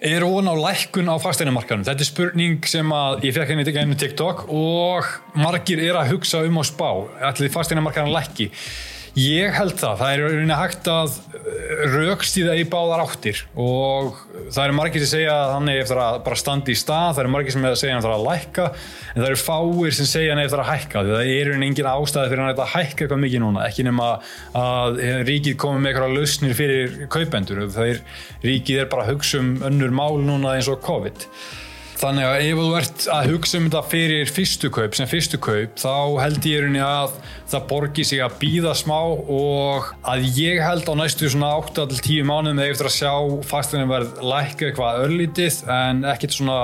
Er von á lækkun á fasteinumarkaðum? Þetta er spurning sem að ég fekk henni í gegnum TikTok og margir er að hugsa um á spá. Ætli fasteinumarkaðan lækki? Ég held það. Það er hægt að raukstíða í báðar áttir og það eru margir sem segja að hann er eftir að bara standa í stað, það eru margir sem segja að hann eftir að lækka en það eru fáir sem segja að hann eftir að hækka því það er engin ástæði fyrir hann að hækka eitthvað mikið núna, ekki nema að ríkið komi með eitthvað lausnir fyrir kaupendur, það er ríkið er bara að hugsa um önnur mál núna eins og COVID Þannig að ef þú ert að hugsa um þetta fyrir fyrstu kaup, sem fyrstu kaup, þá held ég rauninni að það borgi sig að býða smá og að ég held á næstu svona 8-10 mánuðum eða eftir að sjá fastegnum verð lækka eitthvað örlítið en ekkert svona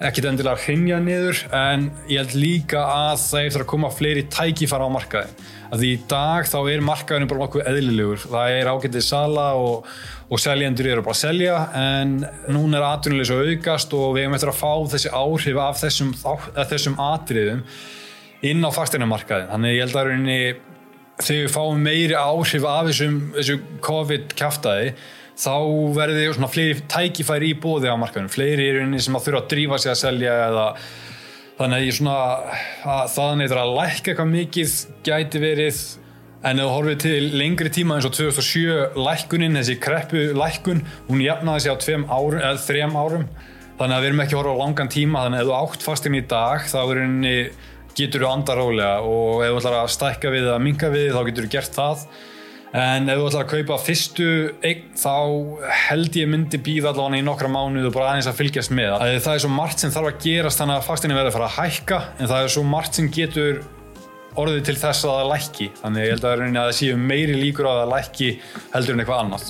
ekkert endilega að hrinja niður en ég held líka að það eftir að koma fleiri tækifara á markaði. Að því í dag þá er markaðinu bara nokkuð eðlilegur. Það er ágættið sala og og seljendur eru bara að selja en núna er atvinnulegs að aukast og við hefum eftir að fá þessi áhrif af þessum, þessum atriðum inn á fasteinamarkaðin. Þannig ég held að rauninni, þegar við fáum meiri áhrif af þessum, þessum COVID-kæftæði þá því svona fleiri tækifæri í bóði á markaðinu. Fleiri er rauninni sem að þurfa að drífa sig að selja eða þannig að ég svona að það neyður að lækka eitthvað mikið gæti verið En ef þú horfið til lengri tíma eins og 2007 lækkunin, þessi kreppu lækkun, hún jafnaði sig á árum, eða þrem árum. Þannig að við erum ekki að horfa á langan tíma, þannig að ef þú átt fastinn í dag þá getur þú andar rólega og ef þú ætlar að stækka við eða minga við þá getur þú gert það. En ef þú ætlar að kaupa fyrstu eign þá held ég myndi býða allavega í nokkra mánuð og bara aðeins að fylgjast með. Það. Það er svo margt sem þarf að gerast þannig að fastinni verður að fara að hækka en það er svo margt sem getur orðið til þess að það lækki. Þannig ég held að, að það séu meiri líkur að það lækki heldur en eitthvað annað.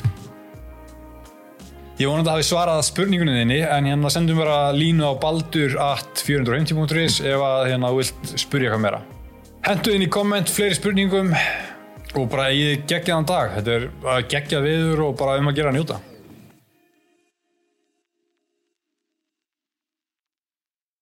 Ég vonandi að hafi svarað spurningunni þinni en hérna sendum bara línu á baldur.450.is ef að hérna vilt spurja hvað meira. Hendu inn í komment fleiri spurningum og bara ég geggjaðan dag. Þetta er að gegja viður og bara um að gera njóta